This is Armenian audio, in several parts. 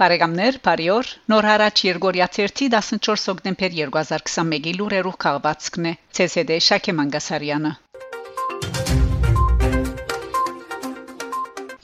Բարեկամներ, բարիօր։ Նոր հարաճ Երգորիա 14 հոկտեմբեր 2021-ի լուրերով քաղվածքն է։ ՑՍԴ Շակե Մանգասարյանը։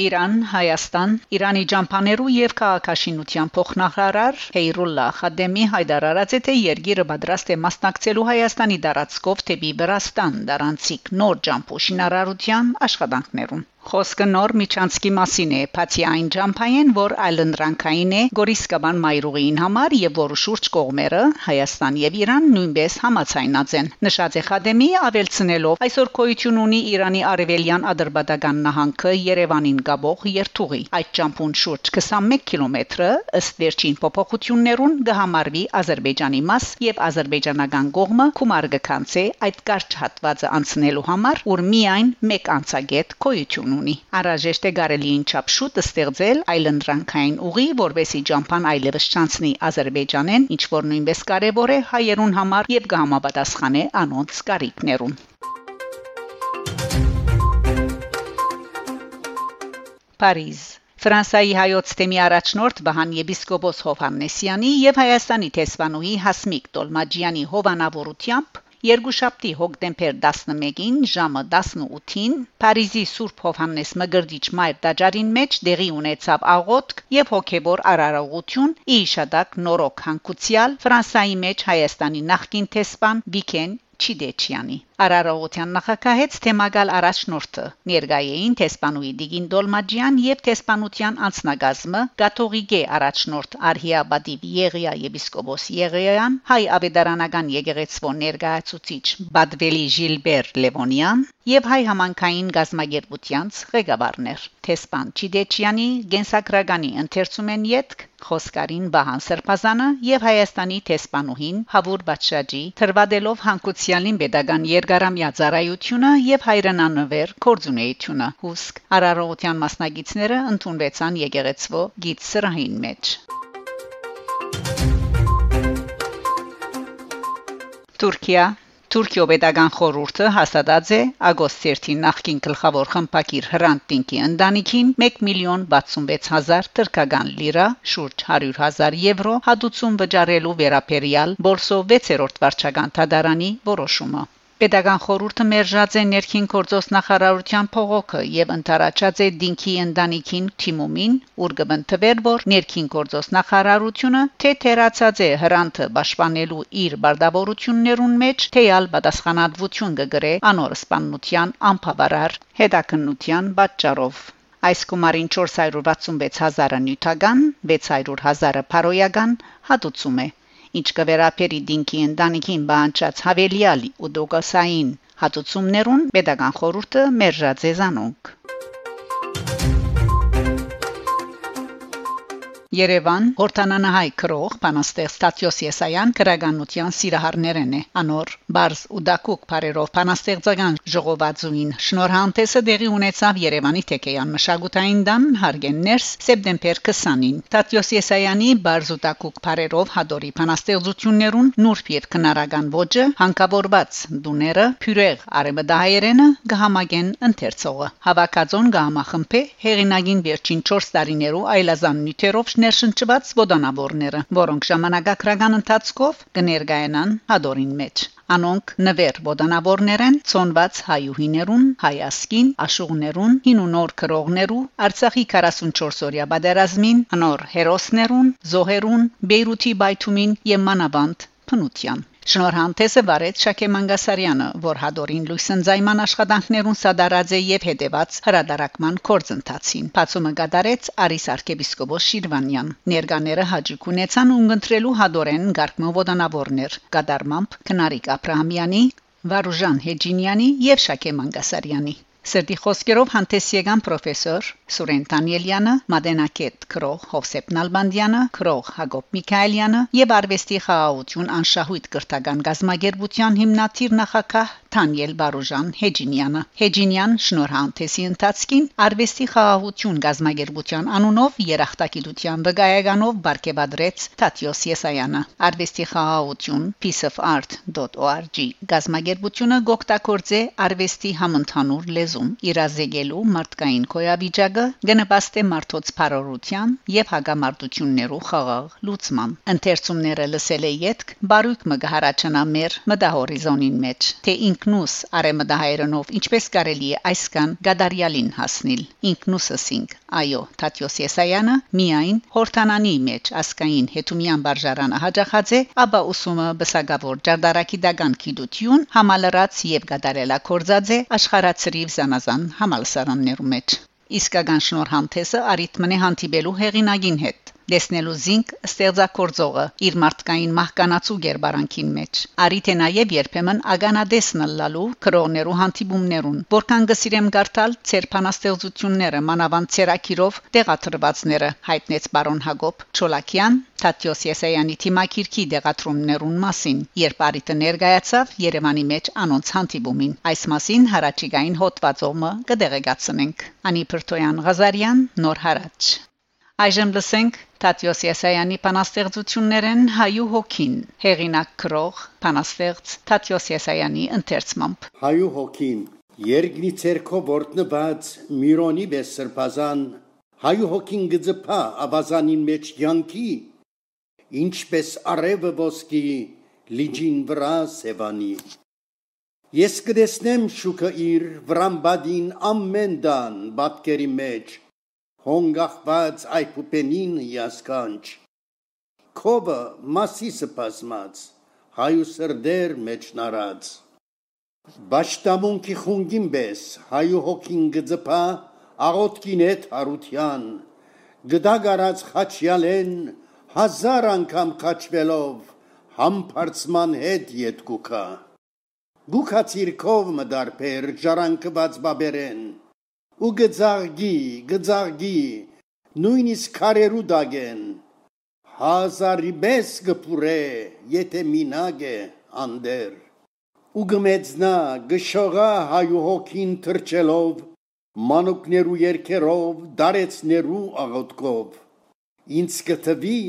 Իրան, Հայաստան, Իրանի ջամփաներու եւ քաղաքաշինության փոխնախարար Հեյրուլլա Խադեմի հայտարարած է թե երկիրը պատրաստ է մասնակցելու Հայաստանի դարածքով թեպի Վրաստան դարանցիկ նոր ջամփու շինարարության աշխատանքներուն Խոսքը նոր միջանցքի մասին է, բացի այն ջամփային, որ այլընտրանքային է Գորիսկաբան մայրուղին համար եւ որը շուրջ կողմերը Հայաստան եւ Իրան նույնպես համացայնած են։ Նշած է Խադեմի ավելցնելով այսօր կոյություն ունի Իրանի արևելյան ադրբեջական նահանգը Երևանին գաբող երթուղի։ Այդ ջամփուն շուրջ 21 կիլոմետրը ըստ վերջին փոփոխություններուն կհամարվի Ադրբեջանի մաս եւ ադրբեջանական կողմը գումար կքանցե այդ կարճ հատվածը անցնելու համար, որ միայն մեկ անցագետ կոյություն ունի։ Արաժեշտ է կարելիին չափ շուտ ստեղծել այլընտրանքային ուղի, որբեսի ջամփան այլևս չանցնի Ադրբեջանեն, ինչ որ նույնպես կարևոր է հայերուն համար եւ կհամապատասխանե անոնց կարիքներուն։ Փարիզ. Ֆրանսայի հայոց թեմի առաջնորդ Վահան եպիսկոպոս Հովհաննեսյանի եւ Հայաստանի տեսփանուհի Հասմիկ Տոլմաջյանի հովանավորությամբ Երկուշաբթի հոկտեմբեր 11-ին ժամը 18-ին Փարիզի Սուրբ Հովհաննես Մգրդիչ Մայր տաճարին մեջ դեղի ունեցավ աղոթք եւ հոգեբոր արարողություն՝ իշադակ նորոք հանգուցյալ Ֆրանսայի մեջ Հայաստանի նախկին տեսփան Վիքեն Չիդեչյանի Արարողության նախակահեց թեմագալ առաջնորդը ներգայեին տեսփանուի Դիգին Դոլմաջյան եւ տեսփանության անձնագազմը Կաթողիկե առաջնորդ Արհիաբադիվ Եղիա եպիսկոպոս Եղիան հայ ավետարանական եկեղեցվո ներկայացուցիչ Բադվելի Ժիլբեր Լևոնյան եւ հայ համանքային գազմագերբությանց ղեկավարներ Թեսպան Չիդեչյանի գենսակրագանի ընթերցումեն յետք Խոսկարին Բահան Սրբազանը եւ Հայաստանի տեսփանուհին Հավուր Բաչաջի թրվադելով հանկուցյալին pedagogan երկարամյա ծառայությունը եւ հայրենանվեր կորձունեությունը հուսք արարողության մասնագետները ընդունվեցան եկեղեցվո գիծ սրահին մեջ Թուրքիա. Թուրքիո pedagogan խորհուրդը հաստատած է ագոստերտին նախկին գլխավոր խմբակիր Հրանտ Տինկի ընտանիքին 1 միլիոն 66000 թրկական լիրա, շուրջ 100.000 եվրո հատուցում վճարելու վերապերյալ Բոլսո 6-րդ վարչական թադարանի որոշումը։ Պետական խորհուրդը մերժած է ներքին գործոս նախարարության փողոքը եւ ընտարաճած է Դինքի ընտանիքին Թիմումին, ուր գտնվեր որ ներքին գործոս նախարարությունը թե թերացած է հրանտը պաշտպանելու իր բարդավորություններուն մեջ, թեյալ պատասխանատվություն կգրե անոր սպանության անփաբարար հետաքննության պատճառով Այս գումարին 466000-ը նյութական, 600000-ը փարոյական հատուցում է ինչ կվերապերի Դինքի ընտանիքին բանջած հավելյալ ու դոգասային հատուցումներուն pedagogan խորհուրդը մերժած է Երևան Հորտանանահայ քրող Պանաստեղ Ստատիոս Եսայան քրագանության սիրահարներն է անոր բարձ ու դակուկ բարերով Պանաստեղծական ժողովածուին շնորհանդեսը դեղի ունեցավ Երևանի Թեկեյան մշակութային դան հարգեններս սեպտեմբեր 20-ին Ստատիոս Եսայանի բարձ ու դակուկ բարերով հադորի Պանաստեղծություններուն նուրբ եւ քնարական ոճը հանկավորված դուները փյուրեղ արեմդահայերենը գահամագեն ընթերցողը հավաքածոն գահամախմբե հերինագին վերջին 4 տարիներու այլազան նյութերով ներշնչված ոդանավորները, որոնք ժամանակակրական ընթացքով կներկայանան հադորին մեջ։ Անոնք նվեր ոդանավորներ են ծոնված հայուհիներուն, հայասկին, աշուղներուն, հին ու նոր քրողներու, Արցախի 44-օրյա բادرազմին, նոր հերոսներուն, զոհերուն, Բեյրութի բայթումին եւ մանավանդ փնության։ Շնորհանդեսը վարեց Շակե Մանգասարյանը, որ հադորին լույսընձայման աշխատանքներուն սադարած է եւ հետեված հրադարակման կորձընթացին։ Բացումը կատարեց Արիս arczepiskopos Շիրվանյան։ Ներկաները հաջիկ ունեցան ունգընտրելու հադորեն Գարկմո ոդանավորներ, կդարմամբ Քնարիկ Աբ รา համյանի, Վարուժան Հեջինյանի եւ Շակե Մանգասարյանի։ Սրդի խոսքերով հանդես եկան պրոֆեսոր Սուրեն Դանիելյանը, Մադենակետ Քրող Հովսեփ Նալբանդյանը, Քրող Հակոբ Միքայելյանը եւ Արվեստի խաղաղություն անշահույթ կրթական գազագերբության հիմնադիր նախակահ Թանիել Բարոժան Հեջինյանը Հեջինյան շնորհանդեսի ընթացքին արվեստի խաղաղություն գազագերբության անունով երախտագիտության վկայականով բարգեւադրեց Տատյոս Եսայանը արվեստի խաղաղություն peaceofart.org գազագերբությունը գոկտակորձե արվեստի համընդհանուր լեզուն իրազեկելու մարդկային կոյավիճակը գնպաստե մարդոց բարօրության եւ հագամարտություններու խաղաղ լուծման ընթերցումները լսել է յետք բարույկ մգահարաչանա մեր մտահորիզոնին մեջ թե ինքնուս արեմդահայրենով ինչպես կարելի է այսքան գադարյալին հասնել ինքնուսսինք այո Տատյոս Եսայանը միայն հորթանանի մեջ ասկային հետումյան բարժարանը հաջախած է ապա ուսումը բսագավոր ջարդարակի դագան գիտություն համալրած եւ գադարելա կորձած է աշխարհացրիվ զանազան համալսարաններու մեջ իսկական շնորհանդեսը արիթմնե հանդիպելու հեղինակին հետ դեսնելու զինք ստեղծագործողը իր մարդկային մահկանացու ģերբարանքին մեջ արիթե նաև երբեմն ագանադեսն լալու քրոներու հանդիպումներուն որքան գսիրեմ գարտալ ցերփանաստեղծությունները մանավանդ ցերակիրով տեղադրվածները հայտնեց բարոն Հակոբ Չոլակյան Տատյոս Եսայանի թիմակիրքի դեղատրումներուն մասին երբ արիթը ներկայացավ Երևանի մեջ անոնց հանդիպումին այս մասին հարաճիգային հոդվածոմը կդեղեկացնենք Անի Պրտոյան Ղազարյան Նոր հարաճ Այժմ լսենք Տատյոս Եսայանի բանաստեղծություններն հայու հոգին հեղինակ քրող բանաստեղծ Տատյոս Եսայանի ընթերցմամբ Հայու հոգին Երգնի ցերքո որտնված Միրոնի բեսրբազան հայու հոգին գծփա ավազանին մեջ յանքի ինչպես արևը ոսկի լիջին վրա սևանի Ես կդեսնեմ շուկը իր վրամբադին ամեն դան բատկերի մեջ հոնգախված այփուպենին յասկանչ քովը մասիսը բազմած հայու սրդեր մեջ նարած Բաշտամունքի խունգին բես հայու հոգին գծփա աղոտքին հետ հարության գդագարած խաչյալեն հազար անգամ խաչվելով համբարձման հետ յետկուքա Գուքացիրքով մդարբեր ժառանգված բաբերեն ու գծաղգի, գծաղգի, նույնիսկ քարերու դագեն, հազարի բես գպուրե, եթե մինագ է անդեր, ու գմեծնա, գշողա հայու հոգին թրջելով, մանուկներու երկերով, դարեցներու աղոտքով, ինձ կթվի,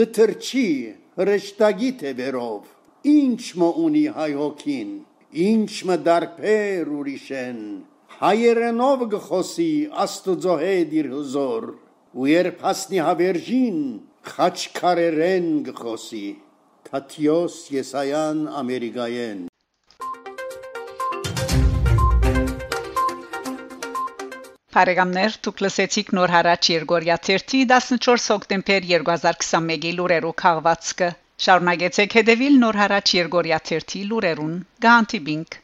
գթրջի, հրեշտագի թևերով, ինչ մը ունի հայ հոգին, ինչ մը դարբեր ուրիշեն, հայերենով գխոսի աստուծո հետ իր հզոր ու երբ հասնի հավերժին խաչքարերեն գխոսի Թաթիոս Եսայան Ամերիկայեն Փարեգամներ դուք լսեցիք նոր հարաճ Երգորիա 14 հոկտեմբեր 2021-ի լուրերով քաղվածքը Շարունակեցեք հետևել նոր հարաճ Երգորիա 30 լուրերուն։ Գանտիբինգ